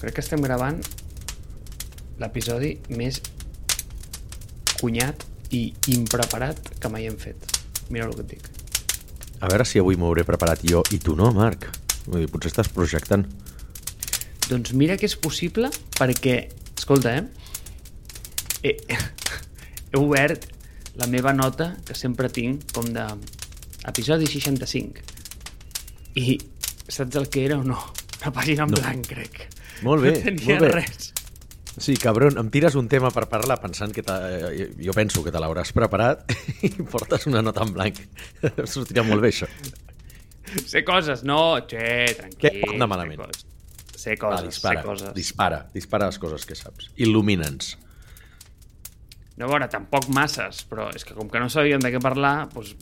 Crec que estem gravant l'episodi més cunyat i impreparat que mai hem fet. Mira el que et dic. A veure si avui m'ho hauré preparat jo i tu no, Marc. Vull dir, potser estàs projectant. Doncs mira que és possible perquè, escolta, eh? He, he obert la meva nota que sempre tinc com de episodi 65 i saps el que era o no? Una pàgina en No. blanc, crec. Molt bé, no tenia molt bé. res. Sí, cabron, em tires un tema per parlar pensant que t'ha- eh, jo penso que te l'hauràs preparat i portes una nota en blanc. Sortirà molt bé, això. Sé coses, no, che, tranquil. Què? Anda malament. Sé coses, Va, dispara, sé coses. dispara, dispara les coses que saps. Il·lumina'ns. No, a veure, tampoc masses, però és que com que no sabíem de què parlar, doncs,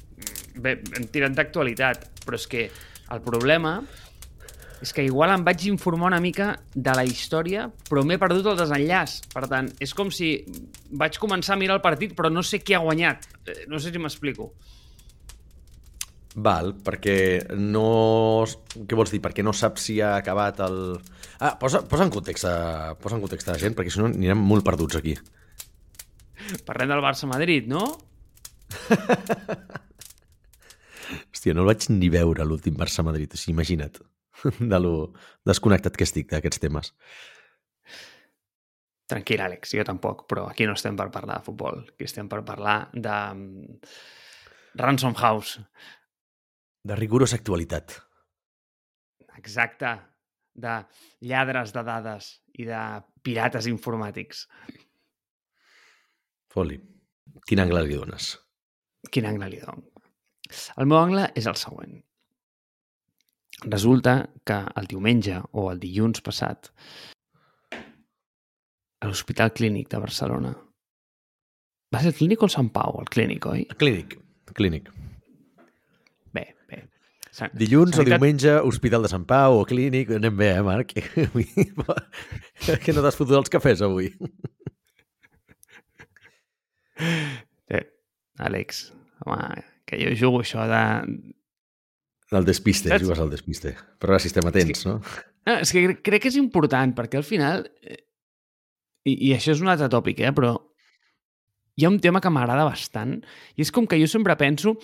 bé, hem tirat d'actualitat. Però és que el problema és que igual em vaig informar una mica de la història, però m'he perdut el desenllaç. Per tant, és com si vaig començar a mirar el partit, però no sé qui ha guanyat. Eh, No sé si m'explico. Val, perquè no... Què vols dir? Perquè no saps si ha acabat el... Ah, posa, posa, en context a, posa en context a la gent, perquè si no anirem molt perduts aquí. Parlem del Barça-Madrid, no? Hòstia, no el vaig ni veure l'últim Barça-Madrid, o sigui, imagina't de lo desconnectat que estic d'aquests temes. Tranquil, Àlex, jo tampoc, però aquí no estem per parlar de futbol. Aquí estem per parlar de... mm, Ransom House. De rigorosa actualitat. Exacte. De lladres de dades i de pirates informàtics. Foli. Quin angle li dones? Quin angle li dono? El meu angle és el següent. Resulta que el diumenge o el dilluns passat a l'Hospital Clínic de Barcelona va ser el Clínic o el Sant Pau? El Clínic, oi? Clínic. Clínic. Bé, bé. Sa- Dilluns o Sanitat- diumenge, Hospital de Sant Pau o Clínic, anem bé, eh, Marc? Que no t'has fotut els cafès avui. Eh, Àlex, home, que jo jugo això de... El despiste, Saps? jugues al despiste. Però ara si estem atents, no? No, és que cre- crec que és important, perquè al final... eh, I, I això és un altre tòpic, eh? Però hi ha un tema que m'agrada bastant, i és com que jo sempre penso...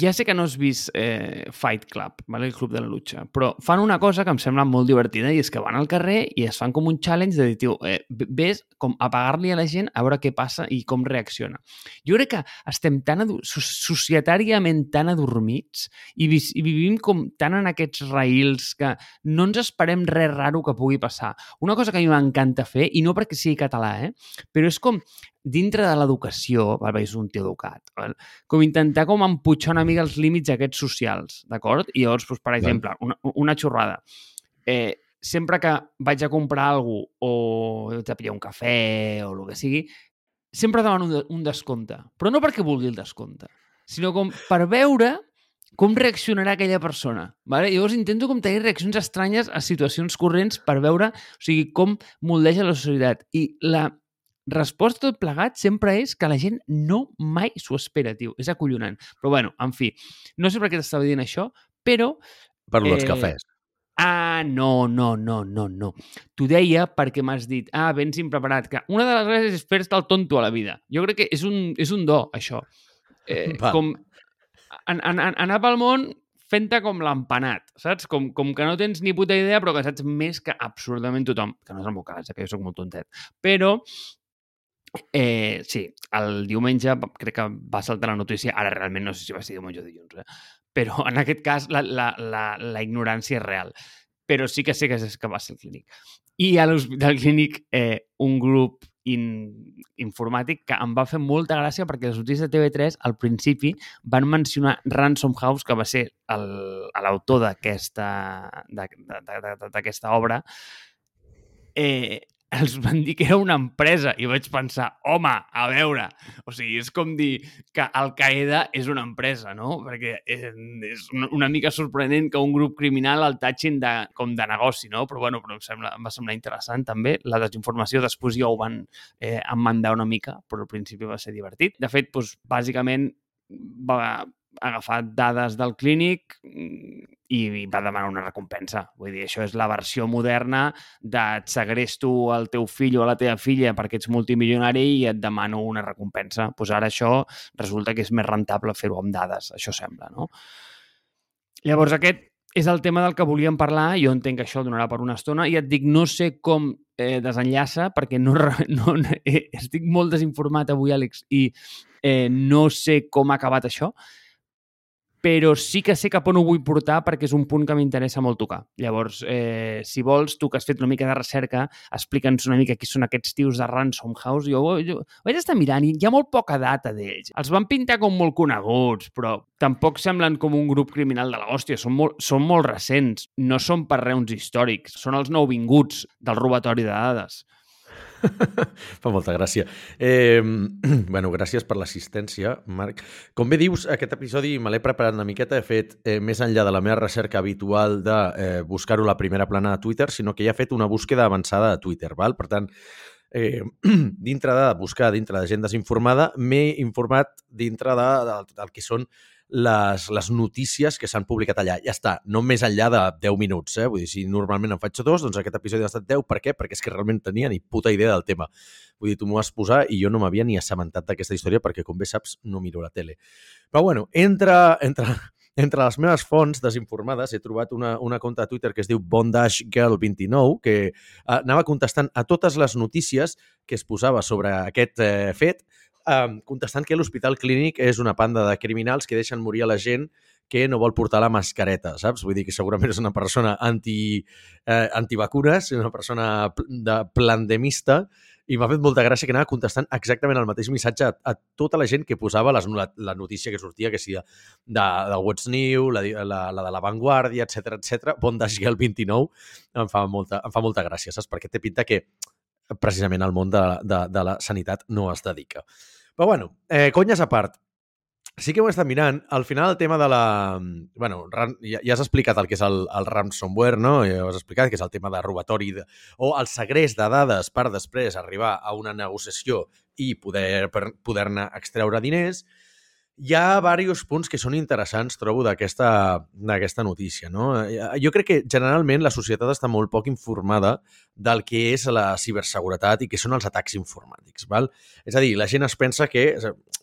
Ja sé que no has vist eh, Fight Club, vale? el club de la lucha, però fan una cosa que em sembla molt divertida i és que van al carrer i es fan com un challenge de dir, tio, eh, ves com a pagar-li a la gent a veure què passa i com reacciona. Jo crec que estem tan societàriament tan adormits i, vis i vivim com tan en aquests raïls que no ens esperem res raro que pugui passar. Una cosa que a mi m'encanta fer, i no perquè sigui català, eh? però és com dintre de l'educació, val, és un tio educat, val? com intentar com empujar una mica els límits aquests socials, d'acord? I llavors, doncs, per exemple, una, una xorrada. Eh, sempre que vaig a comprar alguna cosa o de pillar un cafè o el que sigui, sempre demano un, un descompte. Però no perquè vulgui el descompte, sinó com per veure com reaccionarà aquella persona. Vale? Llavors intento com tenir reaccions estranyes a situacions corrents per veure o sigui, com moldeja la societat. I la resposta tot plegat sempre és que la gent no mai s'ho espera, tio. És acollonant. Però bueno, en fi, no sé per què t'estava dient això, però dels Eh, cafès. Ah, no, no, no, no, no. T'ho deia perquè m'has dit, ah, vens impreparat, que una de les coses és fer-te el tonto a la vida. Jo crec que és un, és un do, això. Eh, com en, en, en, anar pel món fent-te com l'empanat, saps? Com, com que no tens ni puta idea, però que saps més que absolutament tothom. Que no és el meu cas, eh, que jo sóc molt tontet. Però, eh, sí, el diumenge crec que va saltar la notícia, ara realment no sé si va ser diumenge o dilluns, eh? però en aquest cas la, la, la, la ignorància és real. Però sí que sé que és que va ser el clínic. I a l'Hospital Clínic eh, un grup in, informàtic que em va fer molta gràcia perquè les notícies de TV3 al principi van mencionar Ransom House, que va ser l'autor d'aquesta obra, eh, els van dir que era una empresa i vaig pensar, home, a veure, o sigui, és com dir que Al-Qaeda és una empresa, no? Perquè eh, és una- mica sorprenent que un grup criminal el tatxin de, com de negoci, no? Però bueno, però em, sembla, em va semblar interessant també. La desinformació després ja ho van eh, emmandar una mica, però al principi va ser divertit. De fet, doncs, bàsicament va agafar dades del clínic mm, i va demanar una recompensa. Vull dir, això és la versió moderna de et segresto el teu fill o la teva filla perquè ets multimilionari i et demano una recompensa. Doncs pues ara això resulta que és més rentable fer-ho amb dades, això sembla, no? Llavors, aquest és el tema del que volíem parlar. Jo entenc que això donarà per una estona i et dic, no sé com eh, desenllaça perquè no, no, eh, estic molt desinformat avui, Àlex, i eh, no sé com ha acabat això, sí que sé cap on ho vull portar perquè és un punt que m'interessa molt tocar. Llavors, eh, si vols, tu que has fet una mica de recerca, explica'ns una mica qui són aquests tios de Ransom House. Jo, jo, vaig estar mirant i hi ha molt poca data d'ells. Els van pintar com molt coneguts, però tampoc semblen com un grup criminal de l'hòstia. Són, molt, són molt recents. No són per reus històrics. Són els nouvinguts del robatori de dades. Fa molta gràcia. Eh, bueno, gràcies per l'assistència, Marc. Com bé dius, aquest episodi me l'he preparat una miqueta. He fet, eh, més enllà de la meva recerca habitual de eh, buscar-ho la primera plana a Twitter, sinó que ja he fet una búsqueda avançada a Twitter. Val? Per tant, eh, dintre de buscar dintre de gent desinformada, m'he informat dintre de, de, del que són les, les notícies que s'han publicat allà. Ja està, no més enllà de 10 minuts. Eh? Vull dir, si normalment en faig dos, doncs aquest episodi ha estat 10. Per què? Perquè és que realment tenia ni puta idea del tema. Vull dir, tu m'ho vas posar i jo no m'havia ni assabentat d'aquesta història perquè, com bé saps, no miro la tele. Però bueno, entre, entre, entre les meves fonts desinformades he trobat una, una compte de Twitter que es diu BondashGirl29 que eh, anava contestant a totes les notícies que es posava sobre aquest eh, fet um, contestant que l'Hospital Clínic és una panda de criminals que deixen morir a la gent que no vol portar la mascareta, saps? Vull dir que segurament és una persona anti, eh, antivacunes, una persona de plandemista, i m'ha fet molta gràcia que anava contestant exactament el mateix missatge a, a tota la gent que posava les, la, la notícia que sortia, que sigui de, de, What's New, la, la, la de La Vanguardia, etc etc. Bondage Girl 29, em fa molta, em fa molta gràcia, saps? Perquè té pinta que precisament el món de, de, de la sanitat no es dedica. Però bueno, eh, conyes a part, sí que ho estat mirant. Al final el tema de la... bueno, ja, ja has explicat el que és el, el ransomware, no? Ja has explicat, que és el tema de robatori de, o el segrest de dades per després arribar a una negociació i poder-ne poder extreure diners hi ha diversos punts que són interessants, trobo, d'aquesta notícia. No? Jo crec que generalment la societat està molt poc informada del que és la ciberseguretat i què són els atacs informàtics. Val? És a dir, la gent es pensa que,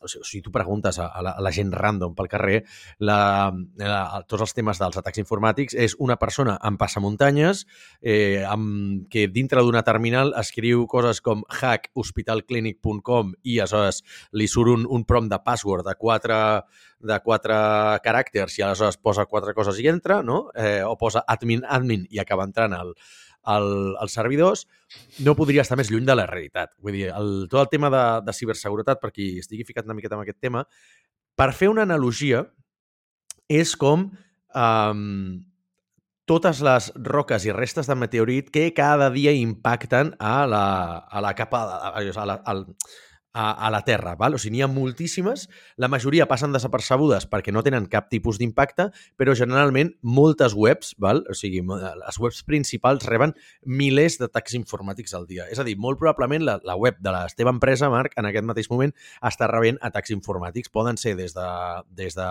o sigui, si tu preguntes a, la, a la gent random pel carrer, la, la, tots els temes dels atacs informàtics és una persona amb passamuntanyes eh, amb, que dintre d'una terminal escriu coses com hackhospitalclinic.com i aleshores li surt un, un prom de password de quatre, de quatre caràcters i aleshores posa quatre coses i entra, no? eh, o posa admin, admin i acaba entrant al, al, als servidors, no podria estar més lluny de la realitat. Vull dir, el, tot el tema de, de ciberseguretat, per qui estigui ficat una miqueta en aquest tema, per fer una analogia, és com um, totes les roques i restes de meteorit que cada dia impacten a la, a la capa, a, a la, a, a la Terra. Val? O sigui, n'hi ha moltíssimes, la majoria passen desapercebudes perquè no tenen cap tipus d'impacte, però generalment moltes webs, val? o sigui, les webs principals reben milers d'atacs informàtics al dia. És a dir, molt probablement la, la web de la teva empresa, Marc, en aquest mateix moment està rebent atacs informàtics. Poden ser des de, des de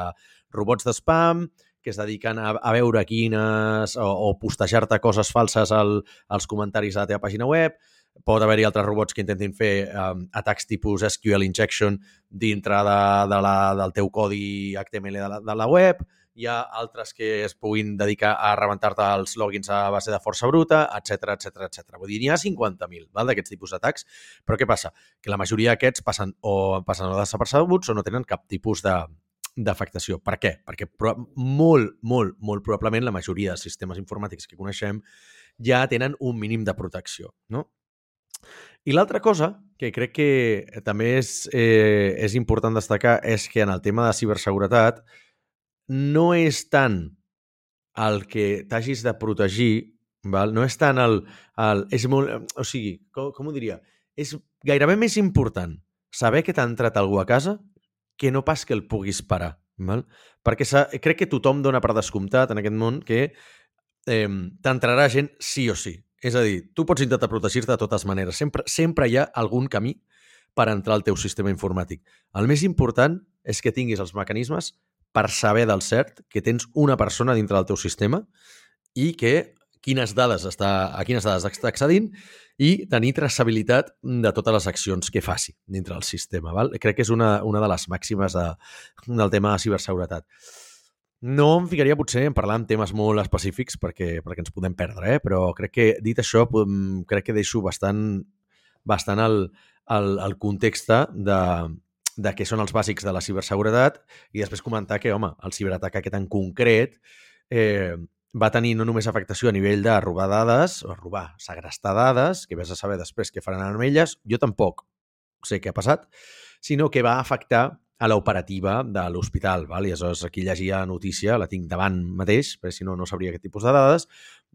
robots de spam, que es dediquen a, a veure quines o, o postejar-te coses falses al, als comentaris de la teva pàgina web, pot haver-hi altres robots que intentin fer um, atacs tipus SQL injection dintre de, de la, del teu codi HTML de la, de la web, hi ha altres que es puguin dedicar a rebentar-te els logins a base de força bruta, etc etc etc. Vull dir, n'hi ha 50.000 d'aquests tipus d'atacs, però què passa? Que la majoria d'aquests passen o passen o desapercebuts o no tenen cap tipus de, d'afectació. Per què? Perquè molt, molt, molt probablement la majoria de sistemes informàtics que coneixem ja tenen un mínim de protecció, no? I l'altra cosa que crec que també és, eh, és important destacar és que en el tema de ciberseguretat no és tant el que t'hagis de protegir, val? no és tant el... el és molt, o sigui, com, com ho diria? És gairebé més important saber que t'ha entrat algú a casa que no pas que el puguis parar. Val? Perquè crec que tothom dona per descomptat en aquest món que eh, t'entrarà gent sí o sí. És a dir, tu pots intentar protegir-te de totes maneres. Sempre, sempre hi ha algun camí per entrar al teu sistema informàtic. El més important és que tinguis els mecanismes per saber del cert que tens una persona dintre del teu sistema i que quines dades està, a quines dades està accedint i tenir traçabilitat de totes les accions que faci dintre del sistema. Val? Crec que és una, una de les màximes de, del tema de ciberseguretat. No em ficaria potser en parlar en temes molt específics perquè, perquè ens podem perdre, eh? però crec que, dit això, crec que deixo bastant, bastant el, el, el context de, de què són els bàsics de la ciberseguretat i després comentar que, home, el ciberatac aquest en concret eh, va tenir no només afectació a nivell de robar dades, o robar, segrestar dades, que vés a saber després què faran amb elles, jo tampoc sé què ha passat, sinó que va afectar a l'operativa de l'hospital. I aleshores aquí llegia la notícia, la tinc davant mateix, perquè si no, no sabria aquest tipus de dades,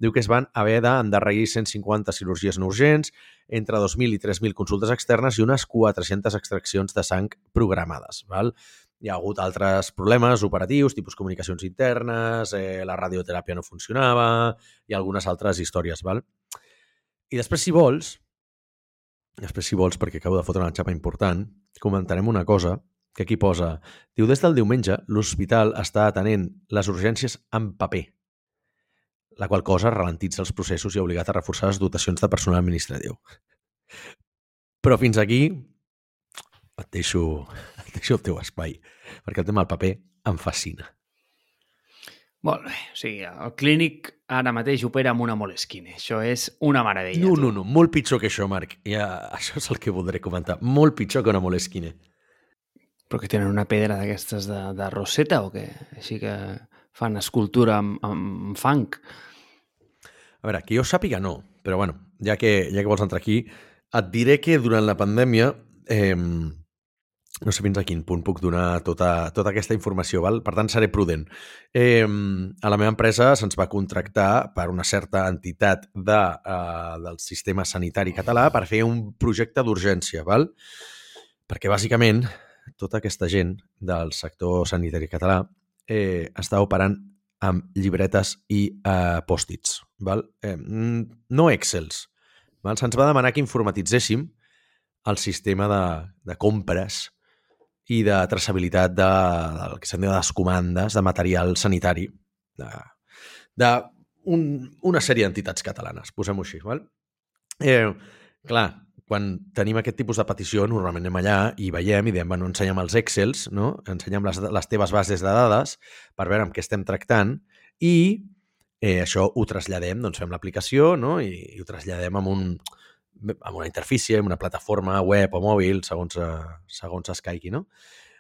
diu que es van haver d'endarrerir 150 cirurgies no urgents, entre 2.000 i 3.000 consultes externes i unes 400 extraccions de sang programades. Val? Hi ha hagut altres problemes operatius, tipus comunicacions internes, eh, la radioteràpia no funcionava i algunes altres històries. Val? I després, si vols, després, si vols, perquè acabo de fotre una xapa important, comentarem una cosa que aquí posa, diu, des del diumenge l'hospital està atenent les urgències en paper, la qual cosa ralentitza els processos i ha obligat a reforçar les dotacions de personal administratiu. Però fins aquí et deixo, et deixo el teu espai, perquè el tema del paper em fascina. Molt bé. O sigui, el clínic ara mateix opera amb una Moleskine. Això és una meravella. No, no, no. Molt pitjor que això, Marc. Ja, això és el que voldré comentar. Molt pitjor que una Moleskine. Però que tenen una pedra d'aquestes de, de roseta o què? Així que fan escultura amb, amb fang. A veure, que jo sàpiga no, però bueno, ja que, ja que vols entrar aquí, et diré que durant la pandèmia eh, no sé fins a quin punt puc donar tota, tota aquesta informació, val? per tant seré prudent. Eh, a la meva empresa se'ns va contractar per una certa entitat de, eh, del sistema sanitari català per fer un projecte d'urgència, val? perquè bàsicament tota aquesta gent del sector sanitari català eh, està operant amb llibretes i eh, pòstits. Eh, no Excels. Val? Se'ns va demanar que informatitzéssim el sistema de, de compres i de traçabilitat de, del que se'n diu les comandes de material sanitari de, de un, una sèrie d'entitats catalanes, posem-ho així. Val? Eh, clar, quan tenim aquest tipus de petició, normalment anem allà i veiem i diem, bueno, ensenyem els Excels, no? ensenyem les, les teves bases de dades per veure amb què estem tractant i eh, això ho traslladem, doncs fem l'aplicació no? I, i ho traslladem amb, un, amb una interfície, amb una plataforma web o mòbil, segons, uh, segons es caigui. No?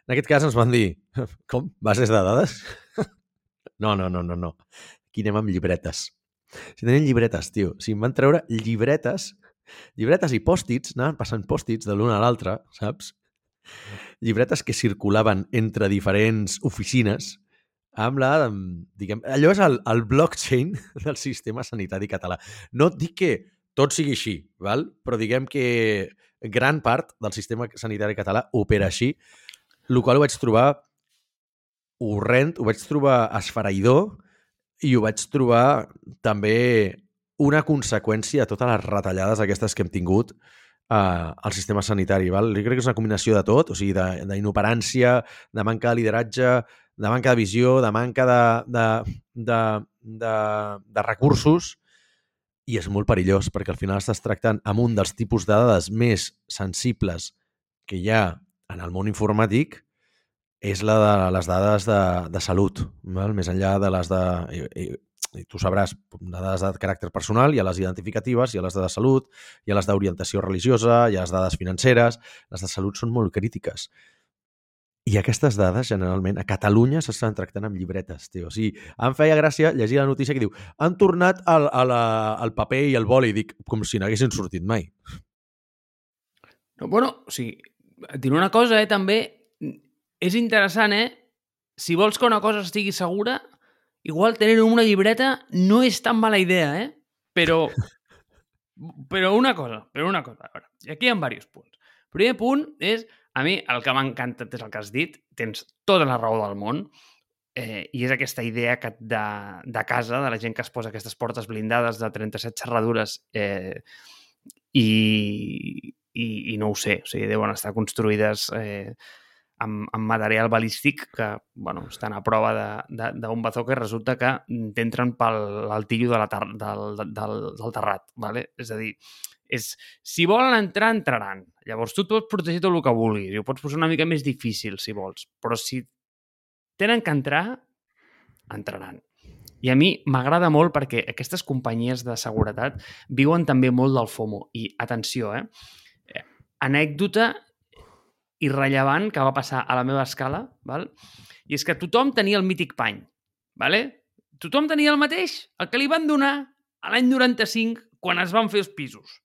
En aquest cas ens van dir, com? Bases de dades? no, no, no, no, no. Aquí anem amb llibretes. Si tenen llibretes, tio. Si em van treure llibretes Llibretes i pòstits, anaven passant pòstits de l'un a l'altre, saps? Llibretes que circulaven entre diferents oficines amb la, diguem, allò és el, el blockchain del sistema sanitari català. No et dic que tot sigui així, val? però diguem que gran part del sistema sanitari català opera així, el qual ho vaig trobar horrend, ho vaig trobar esfereïdor i ho vaig trobar també una conseqüència de totes les retallades aquestes que hem tingut eh, al sistema sanitari. Val? Jo crec que és una combinació de tot, o sigui, d'inoperància, de, de manca de lideratge, de manca de visió, de manca de, de, de, de, de recursos, i és molt perillós perquè al final estàs tractant amb un dels tipus de dades més sensibles que hi ha en el món informàtic és la de les dades de, de salut, val? més enllà de les de... i tu sabràs dades de caràcter personal, hi ha les identificatives, hi ha les de salut, hi ha les d'orientació religiosa, hi ha les dades financeres, les de salut són molt crítiques. I aquestes dades, generalment, a Catalunya s'estan tractant amb llibretes, tio. O sigui, em feia gràcia llegir la notícia que diu han tornat al, a la, al paper i el boli, dic, com si n'haguessin sortit mai. No, bueno, o sigui, et una cosa, eh, també, és interessant, eh? Si vols que una cosa estigui segura, igual tener una llibreta no és tan mala idea, eh? Però, però una cosa, però una cosa. Veure, i aquí hi ha diversos punts. El primer punt és, a mi, el que m'ha encantat és el que has dit, tens tota la raó del món, eh, i és aquesta idea que de, de casa, de la gent que es posa aquestes portes blindades de 37 xerradures eh, i, i, i no ho sé, o sigui, deuen estar construïdes eh, amb, amb material balístic que bueno, estan a prova d'un bazooka i resulta que t'entren pel altillo de la ter del, del, del terrat. ¿vale? És a dir, és, si volen entrar, entraran. Llavors tu et pots protegir tot el que vulguis i ho pots posar una mica més difícil, si vols. Però si tenen que entrar, entraran. I a mi m'agrada molt perquè aquestes companyies de seguretat viuen també molt del FOMO. I atenció, eh anècdota irrellevant que va passar a la meva escala, val? i és que tothom tenia el mític pany. Vale? Tothom tenia el mateix, el que li van donar a l'any 95 quan es van fer els pisos.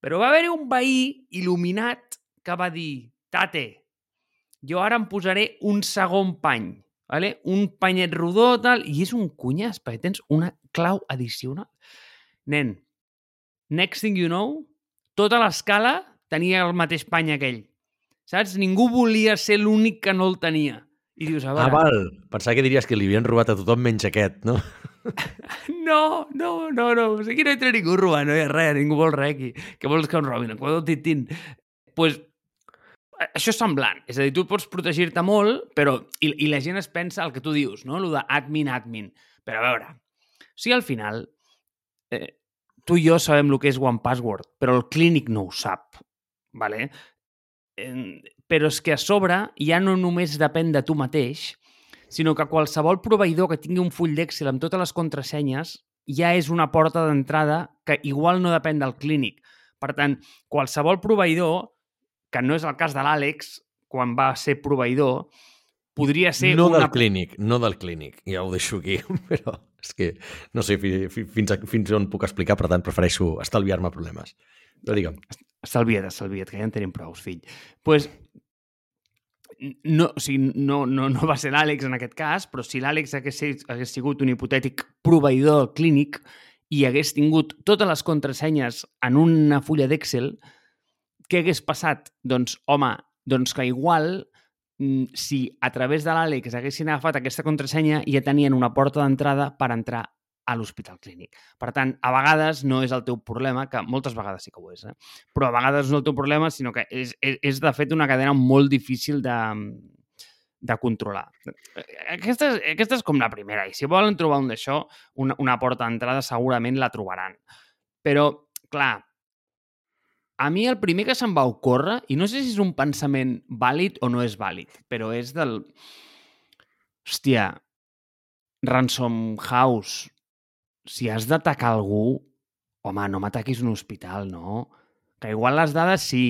Però va haver-hi un veí il·luminat que va dir «Tate, jo ara em posaré un segon pany, vale? un panyet rodó, tal, i és un cunyàs, perquè tens una clau addicional. Nen, next thing you know, tota l'escala tenia el mateix pany aquell. Saps? Ningú volia ser l'únic que no el tenia. I dius, a ah, veure... Ah, val. Pensava que diries que li havien robat a tothom menys aquest, no? no, no, no, no. O sigui, no entra ningú robant, no hi ha res, ningú vol res aquí. Què vols que em robin? Qual el titín? pues, això és semblant. És a dir, tu pots protegir-te molt, però... I, I la gent es pensa el que tu dius, no? El d'admin, admin. Però a veure, si al final eh, tu i jo sabem el que és One Password, però el clínic no ho sap, vale? Però és que a sobre ja no només depèn de tu mateix, sinó que qualsevol proveïdor que tingui un full d'Excel amb totes les contrasenyes ja és una porta d'entrada que igual no depèn del clínic. Per tant, qualsevol proveïdor, que no és el cas de l'Àlex, quan va ser proveïdor, podria ser... No una... del clínic, no del clínic, ja ho deixo aquí, però és que no sé fins, a, fins on puc explicar, per tant prefereixo estalviar-me problemes. Però digue'm. Estalvia't, estalvia't, que ja en tenim prou, fill. Doncs pues, no, o sigui, no, no, no va ser l'Àlex en aquest cas, però si l'Àlex hagués, hagués sigut un hipotètic proveïdor clínic i hagués tingut totes les contrasenyes en una fulla d'Excel, què hagués passat? Doncs, home, doncs que igual mm, si a través de l'Àlex haguessin agafat aquesta contrasenya ja tenien una porta d'entrada per entrar a l'hospital clínic. Per tant, a vegades no és el teu problema, que moltes vegades sí que ho és, eh? però a vegades no és el teu problema, sinó que és, és, és de fet una cadena molt difícil de, de controlar. Aquesta és, aquesta és com la primera, i si volen trobar un d'això, una, una porta d'entrada segurament la trobaran. Però, clar, a mi el primer que se'm va ocórrer, i no sé si és un pensament vàlid o no és vàlid, però és del... Hòstia, Ransom House, si has d'atacar algú, home, no m'ataquis un hospital, no? Que igual les dades sí,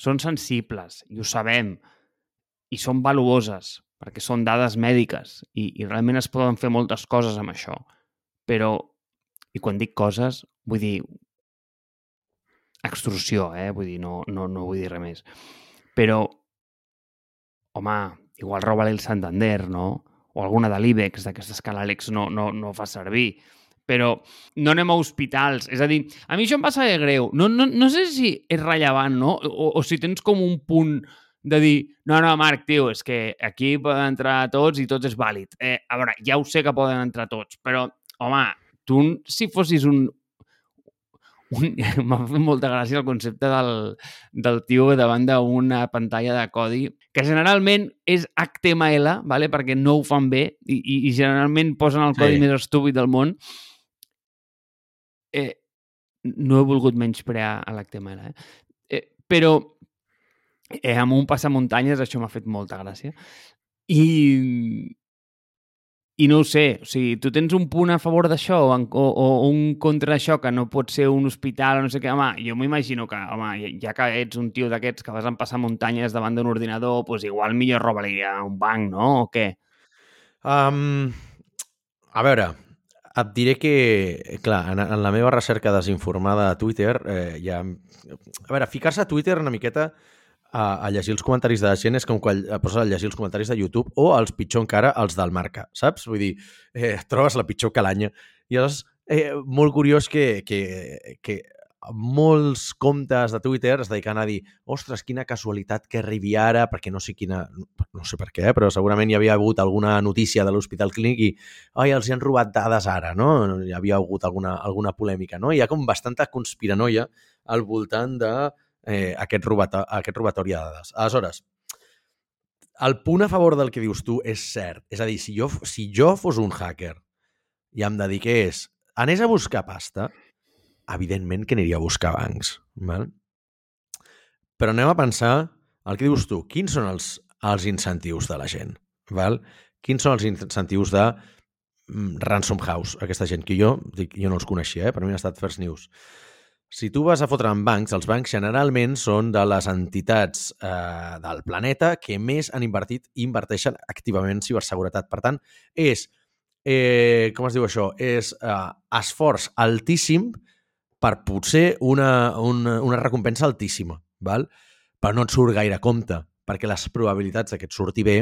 són sensibles, i ho sabem, i són valuoses, perquè són dades mèdiques, i, i realment es poden fer moltes coses amb això. Però, i quan dic coses, vull dir extrusió, eh? Vull dir, no, no, no vull dir res més. Però, home, igual roba-li el Santander, no? O alguna de l'IBEX, d'aquestes que l'Àlex no, no, no fa servir però no anem a hospitals. És a dir, a mi això em passa de greu. No, no, no sé si és rellevant, no? O, o si tens com un punt de dir, no, no, Marc, tio, és que aquí poden entrar tots i tots és vàlid. Eh, a veure, ja ho sé que poden entrar tots, però, home, tu si fossis un... un M'ha fet molta gràcia el concepte del, del tio davant d'una pantalla de codi que generalment és HTML, vale? perquè no ho fan bé i, i, i generalment posen el codi sí. més estúpid del món eh, no he volgut menysprear a l'HTML, eh? eh però eh, amb un passamuntanyes això m'ha fet molta gràcia. I, i no ho sé, o sigui, tu tens un punt a favor d'això o, o, o un contra això que no pot ser un hospital o no sé què, home, jo m'imagino que, home, ja que ets un tio d'aquests que vas a passar muntanyes davant d'un ordinador, doncs igual millor roba-li a un banc, no? O què? Um, a veure, et diré que, clar, en, en la meva recerca desinformada a Twitter, eh, ja... A veure, ficar-se a Twitter una miqueta a, a llegir els comentaris de la gent és com quan poses a llegir els comentaris de YouTube o els pitjor encara, els del Marca, saps? Vull dir, eh, trobes la pitjor calanya. I llavors, eh, molt curiós que, que, que molts comptes de Twitter es dediquen a dir ostres, quina casualitat que arribi ara, perquè no sé quina... No sé per què, però segurament hi havia hagut alguna notícia de l'Hospital Clínic i oi, els hi han robat dades ara, no? Hi havia hagut alguna, alguna polèmica, no? Hi ha com bastanta conspiranoia al voltant de eh, aquest, robat aquest robatori de dades. Aleshores, el punt a favor del que dius tu és cert. És a dir, si jo, si jo fos un hacker i em dediqués, anés a buscar pasta, evidentment que aniria a buscar bancs. Val? Però anem a pensar el que dius tu. Quins són els, els incentius de la gent? Val? Quins són els incentius de mm, Ransom House, aquesta gent que jo, dic, jo no els coneixia, eh? per mi ha estat First News. Si tu vas a fotre en bancs, els bancs generalment són de les entitats eh, del planeta que més han invertit i inverteixen activament en ciberseguretat. Per tant, és, eh, com es diu això, és eh, esforç altíssim per potser una, una, una recompensa altíssima, val? però no et surt gaire compte, perquè les probabilitats que et surti bé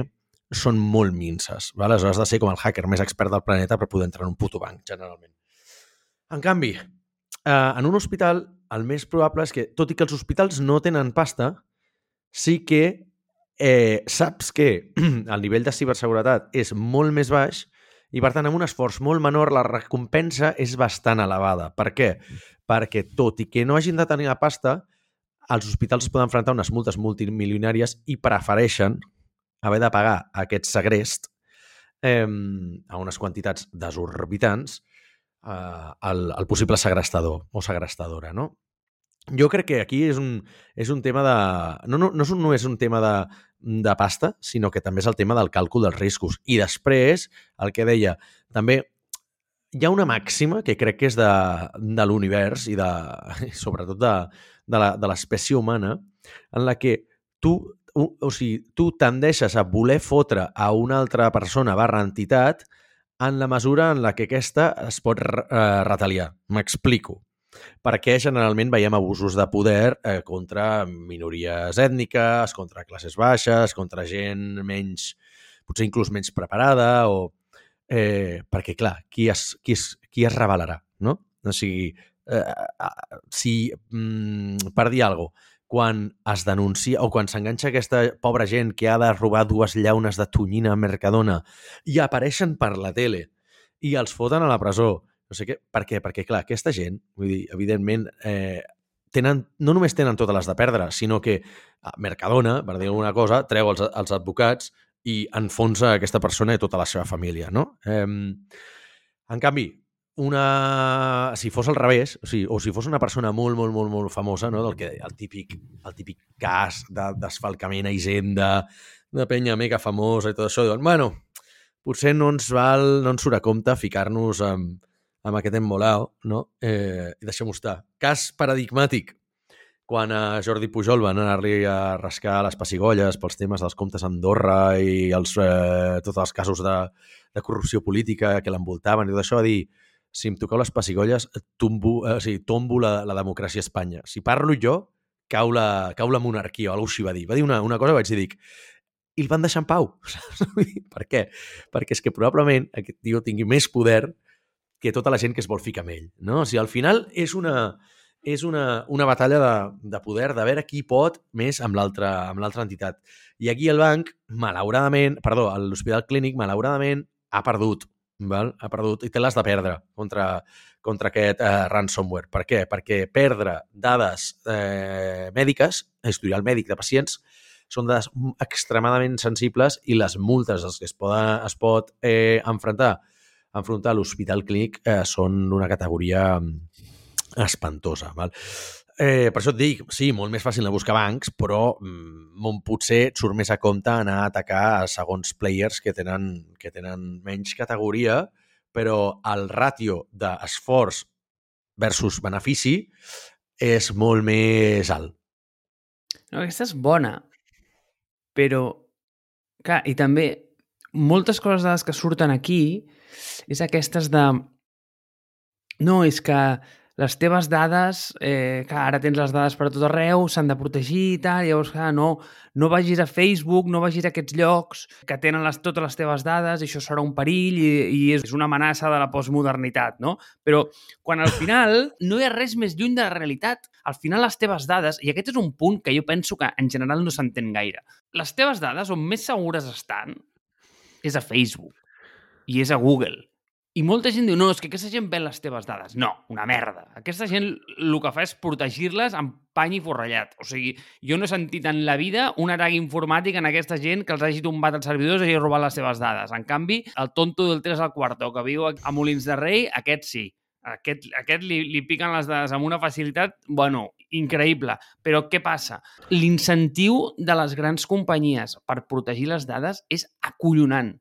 són molt minces. Val? Aleshores has de ser com el hacker més expert del planeta per poder entrar en un puto banc, generalment. En canvi, eh, en un hospital, el més probable és que, tot i que els hospitals no tenen pasta, sí que eh, saps que el nivell de ciberseguretat és molt més baix i, per tant, amb un esforç molt menor, la recompensa és bastant elevada. Per què? Perquè, tot i que no hagin de tenir la pasta, els hospitals es poden enfrontar unes multes multimilionàries i prefereixen haver de pagar aquest segrest eh, a unes quantitats desorbitants eh, el, el possible segrestador o segrestadora, no? Jo crec que aquí és un, és un tema de... No, no, no, és un, no és un tema de, de pasta, sinó que també és el tema del càlcul dels riscos. I després, el que deia, també hi ha una màxima que crec que és de, de l'univers i de, sobretot de, de l'espècie humana, en la que tu, o, o sigui, tu tendeixes a voler fotre a una altra persona barra entitat en la mesura en la que aquesta es pot eh, retaliar. M'explico. Perquè generalment veiem abusos de poder eh, contra minories ètniques, contra classes baixes, contra gent menys, potser inclús menys preparada, o... Eh, perquè, clar, qui es, qui es, qui es revelarà, no? O sigui, eh, si, mm, per dir alguna cosa, quan es denuncia o quan s'enganxa aquesta pobra gent que ha de robar dues llaunes de tonyina a Mercadona i apareixen per la tele i els foten a la presó. No sé què. Per què? Perquè, clar, aquesta gent, vull dir, evidentment, eh, tenen, no només tenen totes les de perdre, sinó que Mercadona, per dir alguna cosa, treu els, els advocats i enfonsa aquesta persona i tota la seva família, no? Eh, en canvi, una... Si fos al revés, o, sigui, o si fos una persona molt, molt, molt, molt famosa, no? del que el típic, el típic cas d'esfalcament de, a Hisenda, de penya mega famosa i tot això, diuen, bueno, potser no ens val, no ens surt a compte ficar-nos amb, amb aquest embolao, no? Eh, I deixem-ho estar. Cas paradigmàtic. Quan a Jordi Pujol van anar-li a rascar les pessigolles pels temes dels comptes a Andorra i els, eh, tots els casos de, de corrupció política que l'envoltaven i tot això, va dir si em toqueu les pessigolles, tombo, eh, o sigui, tombo la, la democràcia a Espanya. Si parlo jo, cau la, cau la monarquia, o alguna així va dir. Va dir una, una cosa vaig dir, dic, i el van deixar en pau. per què? Perquè és que probablement aquest tio tingui més poder que tota la gent que es vol ficar amb ell. No? O sigui, al final és una, és una, una batalla de, de poder, de veure qui pot més amb l'altra entitat. I aquí el banc, malauradament, perdó, l'Hospital Clínic, malauradament, ha perdut val? ha perdut i té les de perdre contra, contra aquest eh, ransomware. Per què? Perquè perdre dades eh, mèdiques, historial mèdic de pacients, són dades extremadament sensibles i les multes als que es, poden, es pot eh, enfrontar enfrontar l'hospital clínic eh, són d'una categoria espantosa. Val? Eh, per això et dic, sí, molt més fàcil de buscar bancs, però mm, potser et surt més a compte anar a atacar a segons players que tenen, que tenen menys categoria, però el ràtio d'esforç versus benefici és molt més alt. No, aquesta és bona, però, clar, i també moltes coses de les que surten aquí és aquestes de no, és que les teves dades, eh, que ara tens les dades per a tot arreu, s'han de protegir i tal, llavors, clar, no, no vagis a Facebook, no vagis a aquests llocs que tenen les, totes les teves dades, això serà un perill i, i és una amenaça de la postmodernitat, no? Però quan al final no hi ha res més lluny de la realitat, al final les teves dades, i aquest és un punt que jo penso que en general no s'entén gaire, les teves dades on més segures estan és a Facebook i és a Google I molta gent diu, no, és que aquesta gent ven les teves dades. No, una merda. Aquesta gent el que fa és protegir-les amb pany i forrellat. O sigui, jo no he sentit en la vida un atac informàtic en aquesta gent que els hagi tombat els servidors i hagi robat les seves dades. En canvi, el tonto del 3 al quarto que viu a Molins de Rei, aquest sí. Aquest, aquest li, li piquen les dades amb una facilitat, bueno, increïble. Però què passa? L'incentiu de les grans companyies per protegir les dades és acollonant.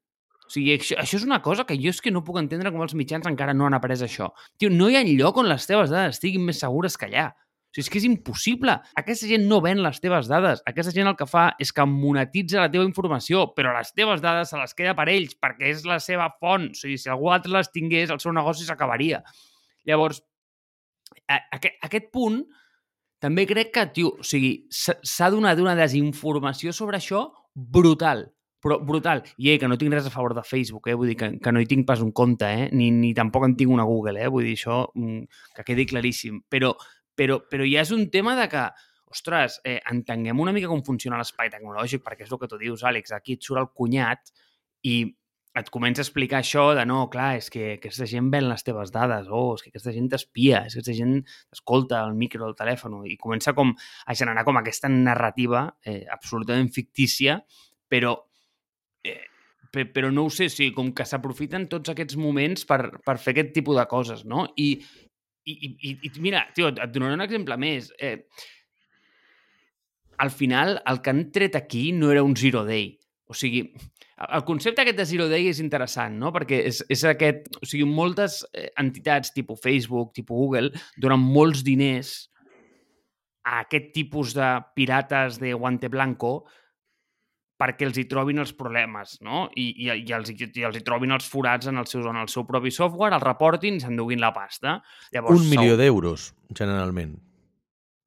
O sigui, això, això és una cosa que jo és que no puc entendre com els mitjans encara no han après això. Tio, no hi ha lloc on les teves dades estiguin més segures que allà. O sigui, és que és impossible. Aquesta gent no ven les teves dades. Aquesta gent el que fa és que monetitza la teva informació, però les teves dades se les queda per ells perquè és la seva font. O sigui, si algú altre les tingués, el seu negoci s'acabaria. Llavors, a, aquest, punt també crec que, tio, o sigui, s'ha donat una desinformació sobre això brutal però brutal. I eh, que no tinc res a favor de Facebook, eh? vull dir que, que no hi tinc pas un compte, eh? ni, ni tampoc en tinc una Google, eh? vull dir això mm, que quedi claríssim. Però, però, però ja és un tema de que, ostres, eh, entenguem una mica com funciona l'espai tecnològic, perquè és el que tu dius, Àlex, aquí et surt el cunyat i et comença a explicar això de no, clar, és que aquesta gent ven les teves dades, oh, és que aquesta gent t'espia, és que aquesta gent t'escolta el micro del telèfon i comença com a generar com aquesta narrativa eh, absolutament fictícia, però eh, però no ho sé, sí, com que s'aprofiten tots aquests moments per, per fer aquest tipus de coses, no? I, i, i, i mira, tio, et donaré un exemple més. Eh, al final, el que han tret aquí no era un zero day. O sigui, el concepte aquest de zero day és interessant, no? Perquè és, és aquest... O sigui, moltes eh, entitats, tipus Facebook, tipus Google, donen molts diners a aquest tipus de pirates de guante blanco perquè els hi trobin els problemes, no? I, i, i, els, i els hi trobin els forats en el seu, en el seu propi software, els reportin i s'enduguin la pasta. Llavors, un milió sou... d'euros, generalment.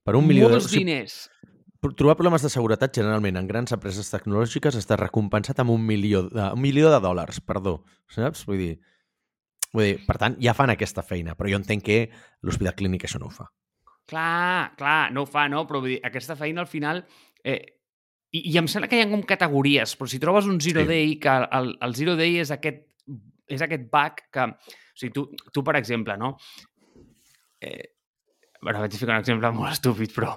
Per un milió d'euros... Molts diners. Trobar problemes de seguretat, generalment, en grans empreses tecnològiques està recompensat amb un milió de, un milió de dòlars, perdó. Saps? Vull dir, vull dir, per tant, ja fan aquesta feina, però jo entenc que l'Hospital Clínic això no ho fa. Clar, clar, no ho fa, no? Però vull dir, aquesta feina al final eh, i, I em sembla que hi ha com categories, però si trobes un Zero sí. Day, que el, el Zero Day és aquest, és aquest bug que... O sigui, tu, tu per exemple, no? Eh, Bueno, vaig ficar un exemple molt estúpid, però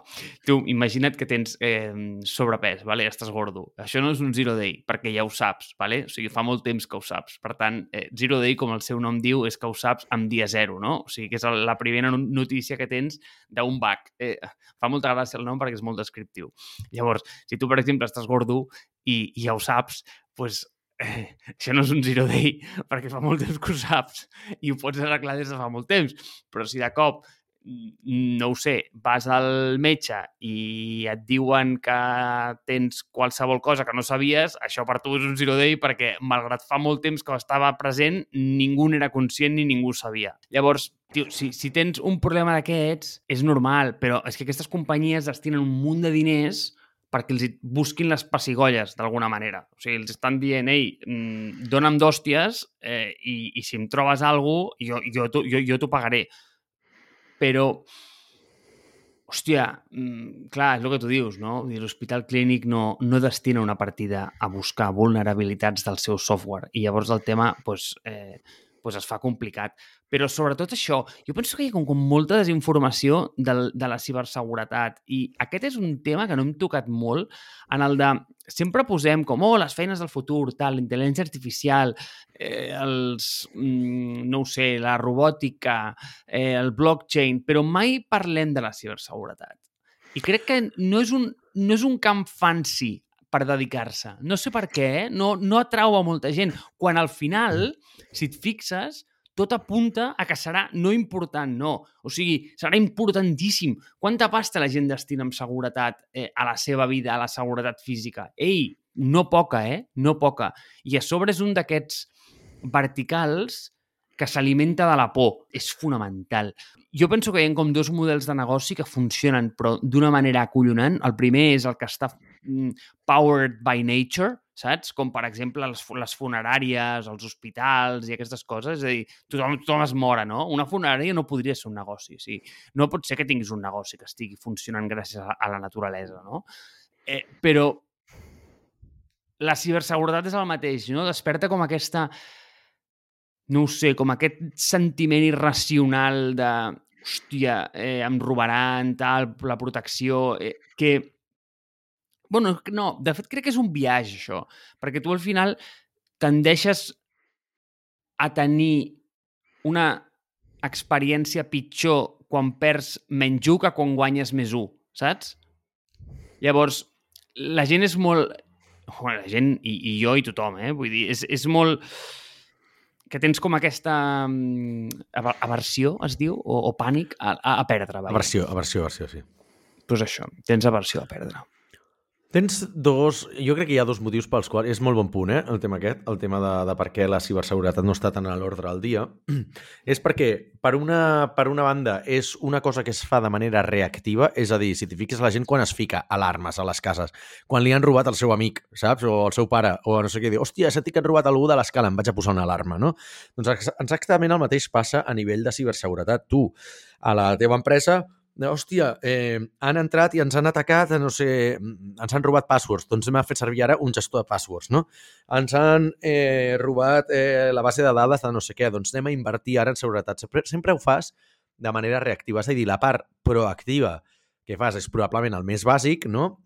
tu imagina't que tens eh, sobrepès, vale? estàs gordo. Això no és un zero day, perquè ja ho saps, vale? o sigui, fa molt temps que ho saps. Per tant, eh, zero day, com el seu nom diu, és que ho saps amb dia zero, no? O sigui, que és la primera notícia que tens d'un bug. Eh, fa molta gràcia el nom perquè és molt descriptiu. Llavors, si tu, per exemple, estàs gordo i, i ja ho saps, doncs eh, això no és un zero day perquè fa molt temps que ho saps i ho pots arreglar des de fa molt temps. Però si de cop no ho sé, vas al metge i et diuen que tens qualsevol cosa que no sabies, això per tu és un zero day perquè, malgrat fa molt temps que estava present, ningú n'era conscient ni ningú sabia. Llavors, tio, si, si tens un problema d'aquests, és normal, però és que aquestes companyies destinen un munt de diners perquè els busquin les pessigolles, d'alguna manera. O sigui, els estan dient, ei, mm, dona'm d'hòsties eh, i, i si em trobes alguna cosa, jo, jo, jo, jo t'ho pagaré però hòstia, mm, clar, és el que tu dius, no? L'hospital clínic no, no destina una partida a buscar vulnerabilitats del seu software i llavors el tema pues, eh, pues es fa complicat. Però sobretot això, jo penso que hi ha com, com molta desinformació del, de la ciberseguretat i aquest és un tema que no hem tocat molt en el de sempre posem com, oh, les feines del futur, tal, l'intel·ligència artificial, eh, els, mm, no ho sé, la robòtica, eh, el blockchain, però mai parlem de la ciberseguretat. I crec que no és un, no és un camp fancy per dedicar-se. No sé per què, eh? no, no atrau a molta gent. Quan al final, si et fixes, tot apunta a que serà no important, no. O sigui, serà importantíssim. Quanta pasta la gent destina en seguretat eh, a la seva vida, a la seguretat física? Ei, no poca, eh? No poca. I a sobre és un d'aquests verticals que s'alimenta de la por. És fonamental. Jo penso que hi ha com dos models de negoci que funcionen, però d'una manera acollonant. El primer és el que està mm, powered by nature, saps? Com, per exemple, les, les funeràries, els hospitals i aquestes coses. És a dir, tothom, tothom es mora, no? Una funerària no podria ser un negoci, sí. No pot ser que tinguis un negoci que estigui funcionant gràcies a, a la naturalesa, no? Eh, però la ciberseguretat és el mateix, no? Desperta com aquesta no ho sé, com aquest sentiment irracional de hòstia, eh, em robaran, tal, la protecció, eh, que... Bueno, no, de fet crec que és un viatge, això, perquè tu al final tendeixes a tenir una experiència pitjor quan perds menys 1 que quan guanyes més 1, saps? Llavors, la gent és molt... Bueno, la gent, i, i jo i tothom, eh? Vull dir, és, és molt que tens com aquesta um, aversió, es diu, o, o pànic a, a perdre. Vaja. Aversió, aversió, aversió, sí. Doncs pues això, tens aversió a perdre. Tens dos... Jo crec que hi ha dos motius pels quals... És molt bon punt, eh, el tema aquest, el tema de, de per què la ciberseguretat no està tan a l'ordre del dia. és perquè, per una, per una banda, és una cosa que es fa de manera reactiva, és a dir, si t'hi fiques la gent quan es fica alarmes a les cases, quan li han robat el seu amic, saps? O el seu pare, o no sé què, diu, hòstia, senti que han robat algú de l'escala, em vaig a posar una alarma, no? Doncs exactament el mateix passa a nivell de ciberseguretat. Tu, a la teva empresa, hòstia, eh, han entrat i ens han atacat, no sé, ens han robat passwords, doncs hem fet servir ara un gestor de passwords, no? Ens han eh, robat eh, la base de dades de no sé què, doncs anem a invertir ara en seguretat. Sempre, sempre ho fas de manera reactiva, és a dir, la part proactiva que fas és probablement el més bàsic, no?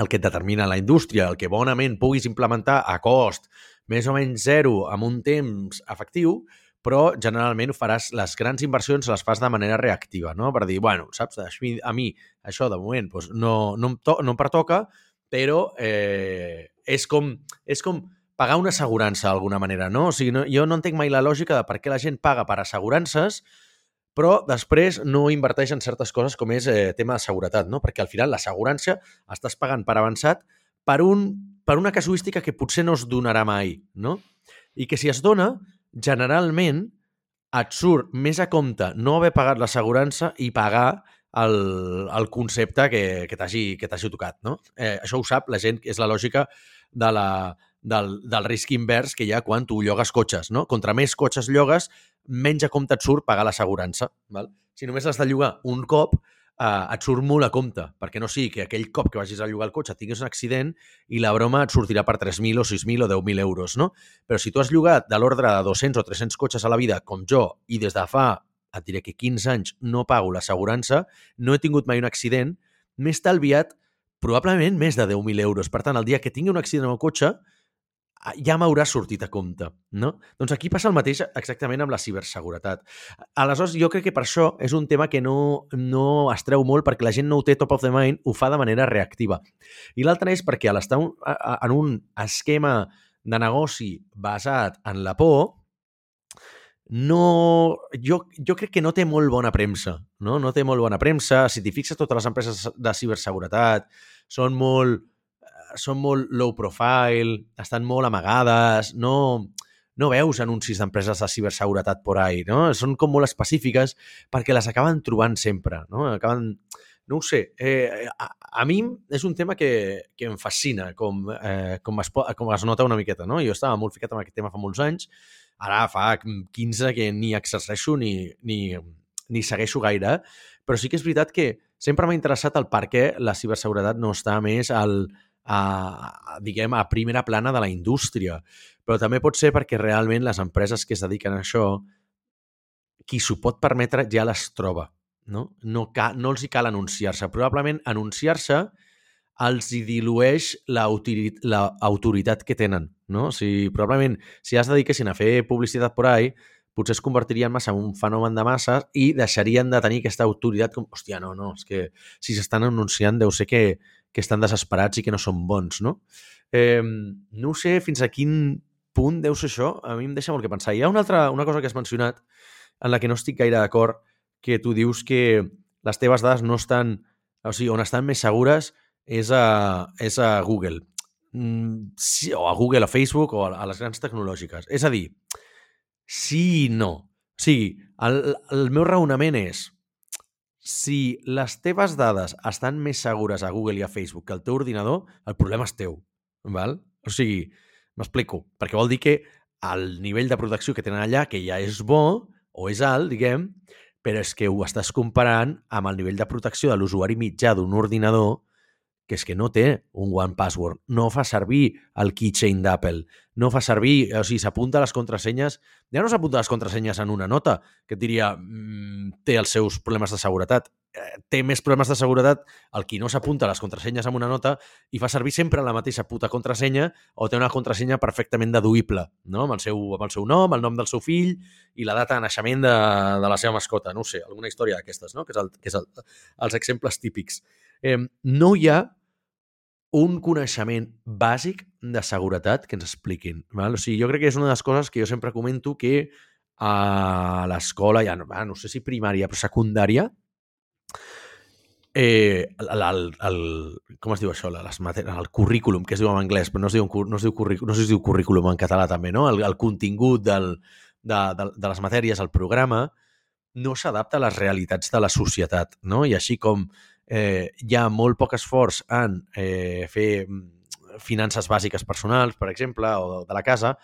el que et determina la indústria, el que bonament puguis implementar a cost més o menys zero amb un temps efectiu, però generalment faràs, les grans inversions les fas de manera reactiva, no? Per dir, bueno, saps, a mi això de moment doncs no, no, em to no em pertoca, però eh, és, com, és com pagar una assegurança d'alguna manera, no? O sigui, no, jo no entenc mai la lògica de per què la gent paga per assegurances però després no inverteix en certes coses com és eh, tema de seguretat, no? Perquè al final l'assegurança estàs pagant per avançat per, un, per una casuística que potser no es donarà mai, no? I que si es dona, generalment et surt més a compte no haver pagat l'assegurança i pagar el, el concepte que, que t'hagi tocat. No? Eh, això ho sap la gent, és la lògica de la, del, del risc invers que hi ha quan tu llogues cotxes. No? Contra més cotxes llogues, menys a compte et surt pagar l'assegurança. Si només has de llogar un cop, eh, et surt molt a compte, perquè no sigui que aquell cop que vagis a llogar el cotxe tinguis un accident i la broma et sortirà per 3.000 o 6.000 o 10.000 euros, no? Però si tu has llogat de l'ordre de 200 o 300 cotxes a la vida, com jo, i des de fa, et diré que 15 anys no pago l'assegurança, no he tingut mai un accident, m'he estalviat probablement més de 10.000 euros. Per tant, el dia que tingui un accident amb el cotxe, ja m'haurà sortit a compte. No? Doncs aquí passa el mateix exactament amb la ciberseguretat. Aleshores, jo crec que per això és un tema que no, no es treu molt perquè la gent no ho té top of the mind, ho fa de manera reactiva. I l'altre és perquè a l'estar en un esquema de negoci basat en la por, no, jo, jo crec que no té molt bona premsa. No, no té molt bona premsa. Si t'hi fixes, totes les empreses de ciberseguretat són molt són molt low profile, estan molt amagades, no, no veus anuncis d'empreses de ciberseguretat por ahí, no? Són com molt específiques perquè les acaben trobant sempre, no? Acaben... No ho sé, eh, a, a mi és un tema que, que em fascina, com, eh, com, es, com es nota una miqueta, no? Jo estava molt ficat en aquest tema fa molts anys, ara fa 15 que ni exerceixo ni, ni, ni segueixo gaire, però sí que és veritat que sempre m'ha interessat el per què la ciberseguretat no està més al, a, diguem, a primera plana de la indústria. Però també pot ser perquè realment les empreses que es dediquen a això, qui s'ho pot permetre ja les troba. No, no, ca, no els hi cal anunciar-se. Probablement anunciar-se els hi dilueix l'autoritat que tenen. No? O sigui, probablement, si es dediquessin a fer publicitat por ahí, potser es convertirien massa en un fenomen de masses i deixarien de tenir aquesta autoritat com, hòstia, no, no, és que si s'estan anunciant deu ser que, que estan desesperats i que no són bons, no? Eh, no sé fins a quin punt deu ser això, a mi em deixa molt que pensar. Hi ha una altra una cosa que has mencionat en la que no estic gaire d'acord, que tu dius que les teves dades no estan... O sigui, on estan més segures és a, és a Google. Mm, sí, o a Google, a Facebook o a, a les grans tecnològiques. És a dir, sí i no. O sigui, el, el meu raonament és si les teves dades estan més segures a Google i a Facebook que al teu ordinador, el problema és teu. Val? O sigui, m'explico, perquè vol dir que el nivell de protecció que tenen allà, que ja és bo o és alt, diguem, però és que ho estàs comparant amb el nivell de protecció de l'usuari mitjà d'un ordinador que és que no té un one password, no fa servir el keychain d'Apple, no fa servir, o sigui, s'apunta les contrasenyes, ja no s'apunta les contrasenyes en una nota, que et diria, mmm, té els seus problemes de seguretat. Eh, té més problemes de seguretat el qui no s'apunta les contrasenyes en una nota i fa servir sempre la mateixa puta contrasenya o té una contrasenya perfectament deduïble, no? amb, el seu, amb el seu nom, el nom del seu fill i la data de naixement de, de la seva mascota, no sé, alguna història d'aquestes, no? que és, el, que és el, els exemples típics. Eh, no hi ha un coneixement bàsic de seguretat que ens expliquin. Val? O sigui, jo crec que és una de les coses que jo sempre comento que a l'escola, ja no, no sé si primària, però secundària, eh, el, el, el, com es diu això? Les matèries, el currículum, que es diu en anglès, però no es diu, no es diu, currículum, no es diu currículum en català també, no? El, el contingut del, de, de, de les matèries, el programa, no s'adapta a les realitats de la societat, no? I així com eh, hi ha molt poc esforç en eh, fer mm, finances bàsiques personals, per exemple, o de la casa,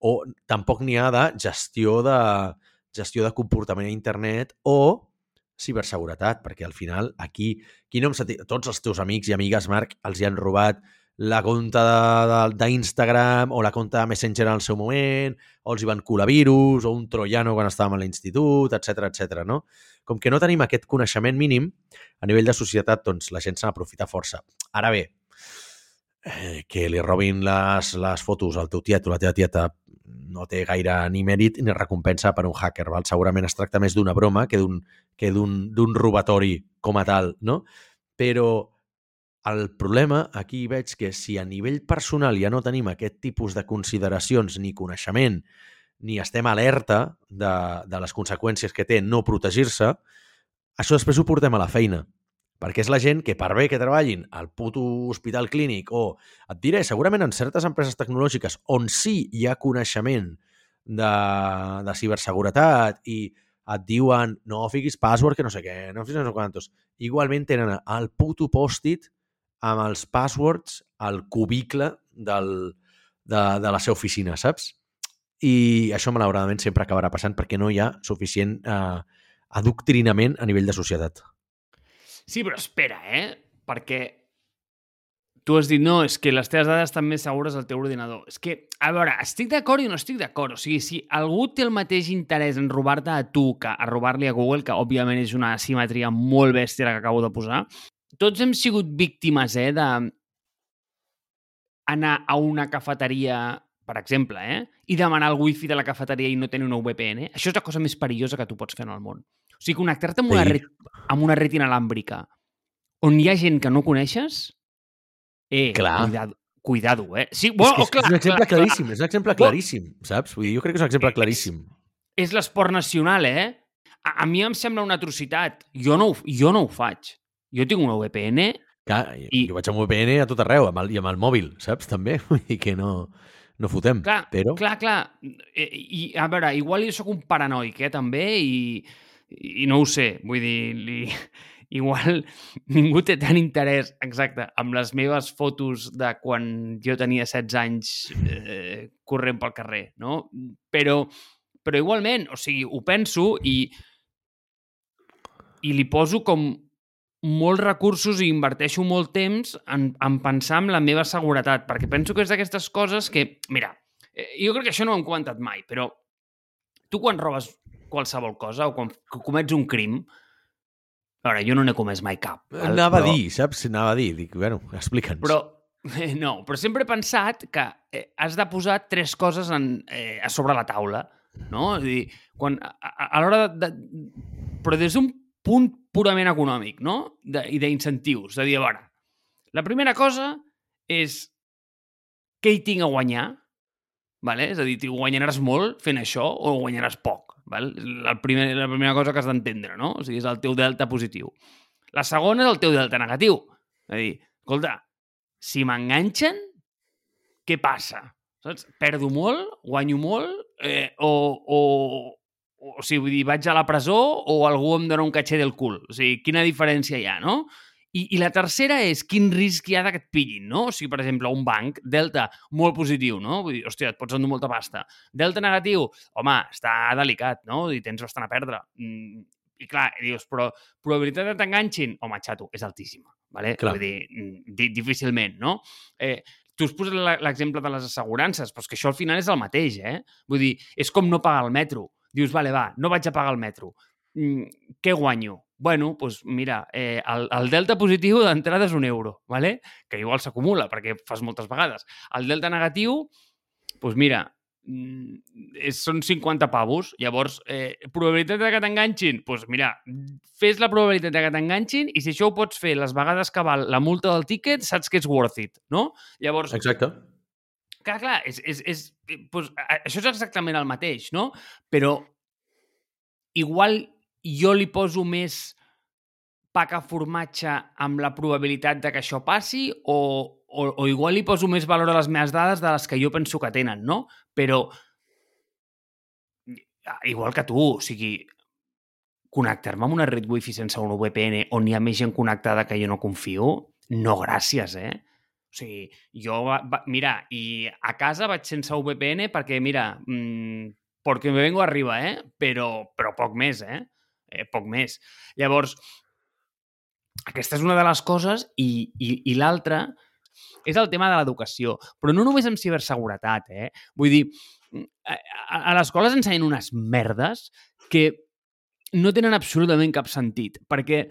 o tampoc n'hi ha de gestió de gestió de comportament a internet o ciberseguretat, perquè al final aquí, qui no em tots els teus amics i amigues, Marc, els hi han robat la compte d'Instagram o la compte de Messenger en el seu moment, o els hi van colar virus, o un troiano quan estàvem a l'institut, etc etc. no? Com que no tenim aquest coneixement mínim, a nivell de societat, doncs la gent se n'aprofita força. Ara bé, eh, que li robin les, les fotos al teu tiet o la teva tieta no té gaire ni mèrit ni recompensa per un hacker. Val? Segurament es tracta més d'una broma que d'un robatori com a tal, no? Però el problema aquí veig que si a nivell personal ja no tenim aquest tipus de consideracions ni coneixement, ni estem alerta de, de les conseqüències que té no protegir-se, això després ho portem a la feina. Perquè és la gent que, per bé que treballin al puto hospital clínic o, et diré, segurament en certes empreses tecnològiques on sí hi ha coneixement de, de ciberseguretat i et diuen no fiquis password que no sé què, no fiquis no sé quantos. Igualment tenen el puto post-it amb els passwords al cubicle del, de, de la seva oficina, saps? I això, malauradament, sempre acabarà passant perquè no hi ha suficient eh, adoctrinament a nivell de societat. Sí, però espera, eh? Perquè tu has dit, no, és que les teves dades estan més segures al teu ordinador. És que, a veure, estic d'acord i no estic d'acord. O sigui, si algú té el mateix interès en robar-te a tu que a robar-li a Google, que òbviament és una simetria molt bèstia que acabo de posar, tots hem sigut víctimes, eh, de anar a una cafeteria, per exemple, eh, i demanar el wifi de la cafeteria i no tenir una VPN. Això és la cosa més perillosa que tu pots fer en el món. O sigui, connectar-te amb, una red, amb una red inalàmbrica on hi ha gent que no coneixes, eh, clar. cuidado, cuidado, eh? Sí, bueno, és, és, clar, és un exemple clar, claríssim, clar. és un exemple claríssim, saps? Vull dir, jo crec que és un exemple claríssim. És, és l'esport nacional, eh? A, a mi em sembla una atrocitat. Jo no, jo no ho faig. Jo tinc una VPN... Clar, i... jo vaig amb VPN a tot arreu, amb el, i amb el mòbil, saps? També, vull dir que no, no fotem. Clar, però... clar, clar. I, i, a veure, igual jo sóc un paranoic, eh, també, i, i no ho sé, vull dir, li, igual ningú té tant interès, exacte, amb les meves fotos de quan jo tenia 16 anys eh, corrent pel carrer, no? Però, però igualment, o sigui, ho penso i, i li poso com molts recursos i inverteixo molt temps en, en pensar en la meva seguretat, perquè penso que és d'aquestes coses que... Mira, eh, jo crec que això no ho hem comentat mai, però tu quan robes qualsevol cosa o quan comets un crim, a veure, jo no n'he comès mai cap. Val? Anava però... a dir, saps? Anava a dir. Dic, bueno, explica'ns. Però, eh, no, però sempre he pensat que eh, has de posar tres coses en, eh, a sobre la taula, no? És a dir, quan, a, a, a l'hora de, de... Però des d'un punt purament econòmic, no? De, I d'incentius. De dir, a veure, la primera cosa és què hi tinc a guanyar, vale? és a dir, guanyaràs molt fent això o guanyaràs poc. Val? La, primer, la primera cosa que has d'entendre, no? O sigui, és el teu delta positiu. La segona és el teu delta negatiu. És a dir, escolta, si m'enganxen, què passa? Saps? Perdo molt, guanyo molt, eh, o, o, o sigui, vull dir, vaig a la presó o algú em dona un catxer del cul. O sigui, quina diferència hi ha, no? I, I la tercera és quin risc hi ha que et pillin, no? O sigui, per exemple, un banc, delta, molt positiu, no? Vull dir, hòstia, et pots endur molta pasta. Delta negatiu, home, està delicat, no? I tens bastant a perdre. Mm, i clar, dius, però probabilitat de t'enganxin? Home, xato, és altíssima. Vale? Clar. Vull dir, mm, di difícilment, no? Eh, tu has posat l'exemple de les assegurances, però és que això al final és el mateix, eh? Vull dir, és com no pagar el metro. Dius, vale, va, no vaig a pagar el metro. Mm, què guanyo? Bueno, doncs mira, eh, el, el delta positiu d'entrada és un euro, vale? que igual s'acumula perquè fas moltes vegades. El delta negatiu, doncs mira, mm, és, són 50 pavos. Llavors, eh, probabilitat de que t'enganxin? Doncs mira, fes la probabilitat de que t'enganxin i si això ho pots fer les vegades que val la multa del tíquet, saps que és worth it, no? Llavors, Exacte. Clar, clar, és, és, és, doncs, això és exactament el mateix, no? Però igual jo li poso més pa que formatge amb la probabilitat de que això passi o, o, o igual li poso més valor a les meves dades de les que jo penso que tenen, no? Però igual que tu, o sigui, connectar-me amb una red wifi sense un VPN on hi ha més gent connectada que jo no confio, no gràcies, eh? O sigui, jo, va, va, mira, i a casa vaig sense VPN perquè, mira, mmm, perquè me vengo arriba, eh? Però, però poc més, eh? eh? Poc més. Llavors, aquesta és una de les coses i, i, i l'altra és el tema de l'educació. Però no només amb ciberseguretat, eh? Vull dir, a, a, a l'escola s'ensenyen unes merdes que no tenen absolutament cap sentit, perquè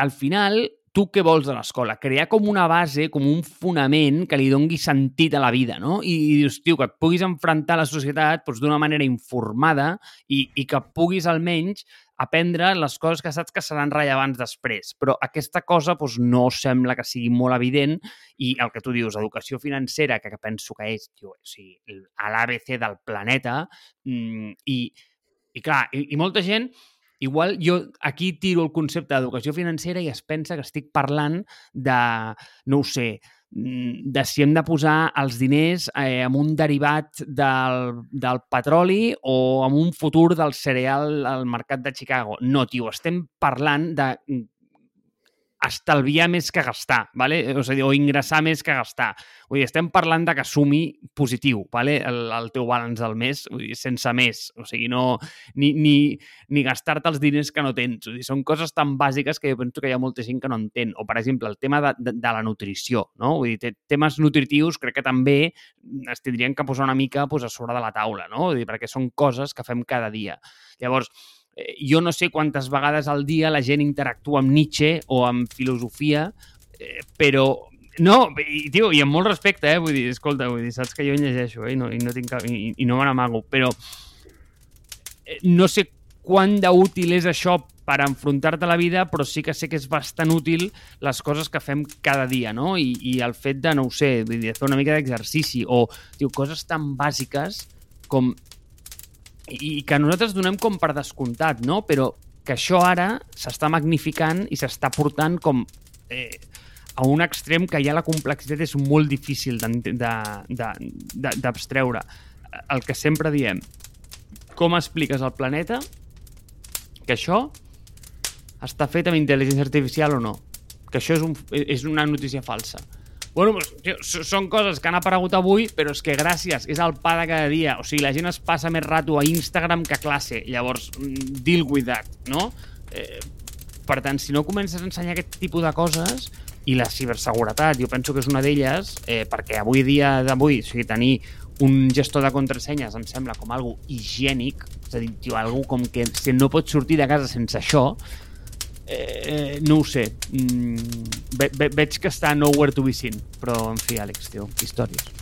al final tu què vols de l'escola? Crear com una base, com un fonament que li dongui sentit a la vida, no? I, i dius, tio, que et puguis enfrontar a la societat doncs, d'una manera informada i, i que puguis almenys aprendre les coses que saps que seran rellevants després. Però aquesta cosa doncs, no sembla que sigui molt evident i el que tu dius, educació financera, que, penso que és tio, o sigui, l'ABC del planeta, mm, i, i clar, i, i molta gent igual jo aquí tiro el concepte d'educació financera i es pensa que estic parlant de, no ho sé, mm, de si hem de posar els diners eh, en un derivat del, del petroli o en un futur del cereal al mercat de Chicago. No, tio, estem parlant de estalviar més que gastar, ¿vale? o, sigui, o ingressar més que gastar. Vull dir, estem parlant de que sumi positiu ¿vale? el, el teu balanç del mes, vull dir, sense més. O sigui, no, ni, ni, ni gastar-te els diners que no tens. Vull dir, són coses tan bàsiques que jo penso que hi ha molta gent que no entén. O, per exemple, el tema de, de, de la nutrició. No? Vull dir, temes nutritius crec que també es tindrien que posar una mica pues, a sobre de la taula, no? Vull dir, perquè són coses que fem cada dia. Llavors, eh, jo no sé quantes vegades al dia la gent interactua amb Nietzsche o amb filosofia, eh, però no, i, tio, i amb molt respecte, eh? Vull dir, escolta, vull dir, saps que jo en llegeixo, eh? I no, i no, tinc cap, i, i no me n'amago, però eh, no sé quant d'útil és això per enfrontar-te a la vida, però sí que sé que és bastant útil les coses que fem cada dia, no? I, i el fet de, no ho sé, vull dir, fer una mica d'exercici o, tio, coses tan bàsiques com i que nosaltres donem com per descomptat, no? Però que això ara s'està magnificant i s'està portant com eh, a un extrem que ja la complexitat és molt difícil d'abstreure. El que sempre diem, com expliques al planeta que això està fet amb intel·ligència artificial o no? Que això és, un, és una notícia falsa. Bueno, tio, són coses que han aparegut avui, però és que gràcies, és el pa de cada dia. O sigui, la gent es passa més rato a Instagram que a classe. Llavors, mm, deal with that, no? Eh, per tant, si no comences a ensenyar aquest tipus de coses, i la ciberseguretat, jo penso que és una d'elles, eh, perquè avui dia d'avui, o sigui, tenir un gestor de contrasenyes em sembla com algo higiènic, és a dir, tio, algo com que si no pots sortir de casa sense això, eh, no ho sé. Mm, ve, ve, veig que està nowhere to be seen, però, en fi, Àlex, tio, històries.